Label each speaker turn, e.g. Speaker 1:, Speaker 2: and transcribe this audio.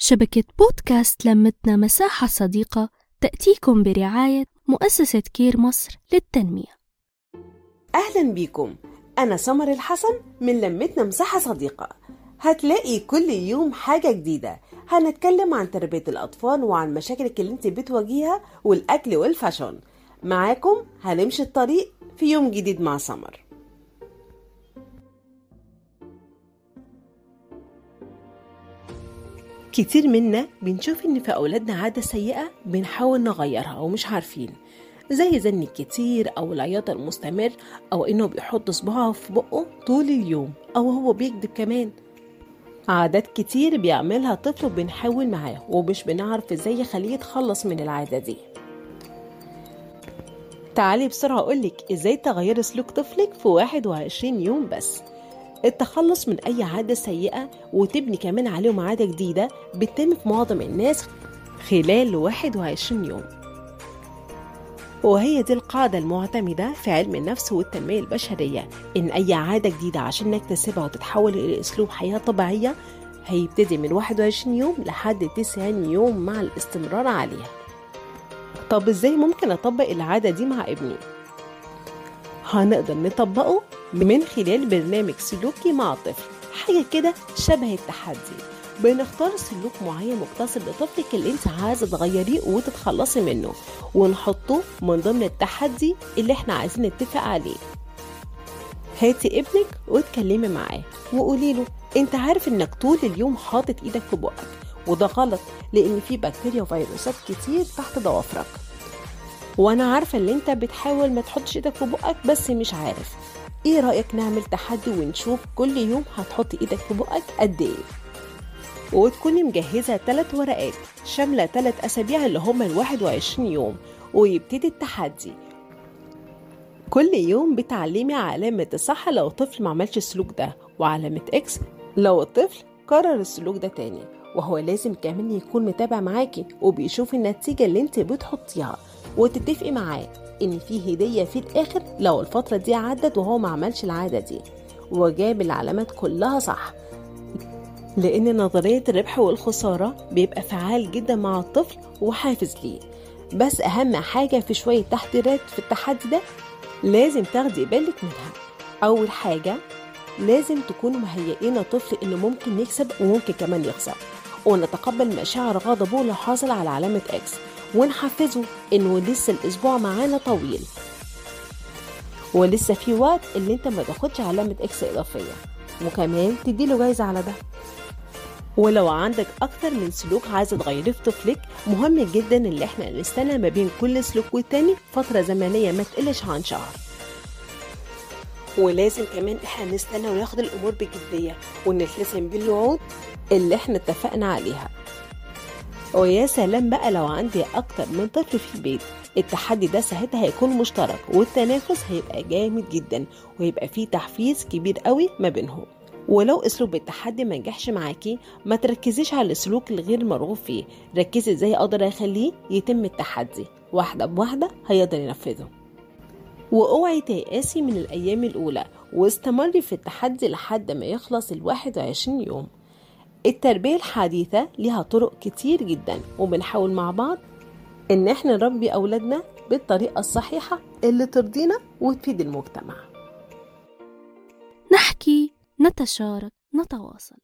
Speaker 1: شبكة بودكاست لمتنا مساحة صديقة تأتيكم برعاية مؤسسة كير مصر للتنمية.
Speaker 2: أهلا بيكم أنا سمر الحسن من لمتنا مساحة صديقة. هتلاقي كل يوم حاجة جديدة. هنتكلم عن تربية الأطفال وعن مشاكلك اللي انت بتواجهها والأكل وال fashion معاكم هنمشي الطريق في يوم جديد مع سمر. كتير منا بنشوف إن في أولادنا عادة سيئة بنحاول نغيرها ومش عارفين. زي زن الكتير أو العياط المستمر أو إنه بيحط صباعه في بقه طول اليوم أو هو بيكذب كمان. عادات كتير بيعملها طفل وبنحاول معاه ومش بنعرف إزاي يخليه يتخلص من العادة دي. تعالي بسرعة أقولك إزاي تغيري سلوك طفلك في 21 يوم بس. التخلص من أي عادة سيئة وتبني كمان عليهم عادة جديدة بتتم في معظم الناس خلال 21 يوم. وهي دي القاعدة المعتمدة في علم النفس والتنمية البشرية. إن أي عادة جديدة عشان نكتسبها وتتحول إلى أسلوب حياة طبيعية هيبتدي من 21 يوم لحد 90 يوم مع الاستمرار عليها. طب إزاي ممكن أطبق العادة دي مع ابني؟ هنقدر نطبقه من خلال برنامج سلوكي مع الطفل حاجة كده شبه التحدي. بنختار سلوك معين مقتصر لطفلك اللي انت عايزة تغيريه وتتخلصي منه. ونحطه من ضمن التحدي اللي إحنا عايزين نتفق عليه. هاتي ابنك واتكلمي معاه وقولي له انت عارف انك طول اليوم حاطط إيدك في بقك. وده غلط لأن في بكتيريا وفيروسات كتير تحت ضوافرك. وأنا عارفة ان انت بتحاول ما تحطش إيدك في بقك بس مش عارف. إيه رأيك نعمل تحدي ونشوف كل يوم هتحط إيدك في بقك قد إيه؟ وتكوني مجهزة تلات ورقات شاملة تلات أسابيع اللي هما الواحد وعشرين يوم ويبتدي التحدي. كل يوم بتعلمي علامة الصح لو الطفل ما عملش السلوك ده وعلامة إكس لو الطفل كرر السلوك ده تاني وهو لازم كمان يكون متابع معاكي وبيشوف النتيجة اللي انت بتحطيها. وتتفقي معاه إن في هدية في الآخر لو الفترة دي عدت وهو ما عملش العادة دي. وجاب العلامات كلها صح. لأن نظرية الربح والخسارة بيبقى فعال جدا مع الطفل وحافز ليه. بس أهم حاجة في شوية تحضيرات في التحدي ده لازم تاخدي بالك منها. أول حاجة لازم تكونوا مهيئين الطفل إنه ممكن يكسب وممكن كمان يخسر. ونتقبل مشاعر غضبه لو حصل على علامة إكس ونحفزه إنه لسه الأسبوع معانا طويل. ولسه في وقت اللي أنت ما تاخدش علامة إكس إضافية. وكمان تديله جايزة على ده. ولو عندك أكتر من سلوك عايزة تغيريه في طفلك مهم جدا اللي إحنا نستنى ما بين كل سلوك والتاني فترة زمنية ما تقلش عن شهر. ولازم كمان إحنا نستنى وناخد الأمور بجدية ونلتزم بالوعود اللي إحنا اتفقنا عليها. ويا سلام بقى لو عندي أكتر من طفل في البيت التحدي ده ساعتها هيكون مشترك والتنافس هيبقى جامد جدا ويبقى فيه تحفيز كبير قوي ما بينهم. ولو أسلوب التحدي ما نجحش معاكي ما تركزيش على السلوك الغير مرغوب فيه. ركزي إزاي أقدر أخليه يتم التحدي. واحدة بواحدة هيقدر ينفذه. وأوعي تيأسي من الأيام الأولى واستمري في التحدي لحد ما يخلص الواحد وعشرين يوم. التربية الحديثة ليها طرق كتير جدا وبنحاول مع بعض إن إحنا نربي أولادنا بالطريقة الصحيحة اللي ترضينا وتفيد المجتمع.
Speaker 1: نحكي نتشارك نتواصل.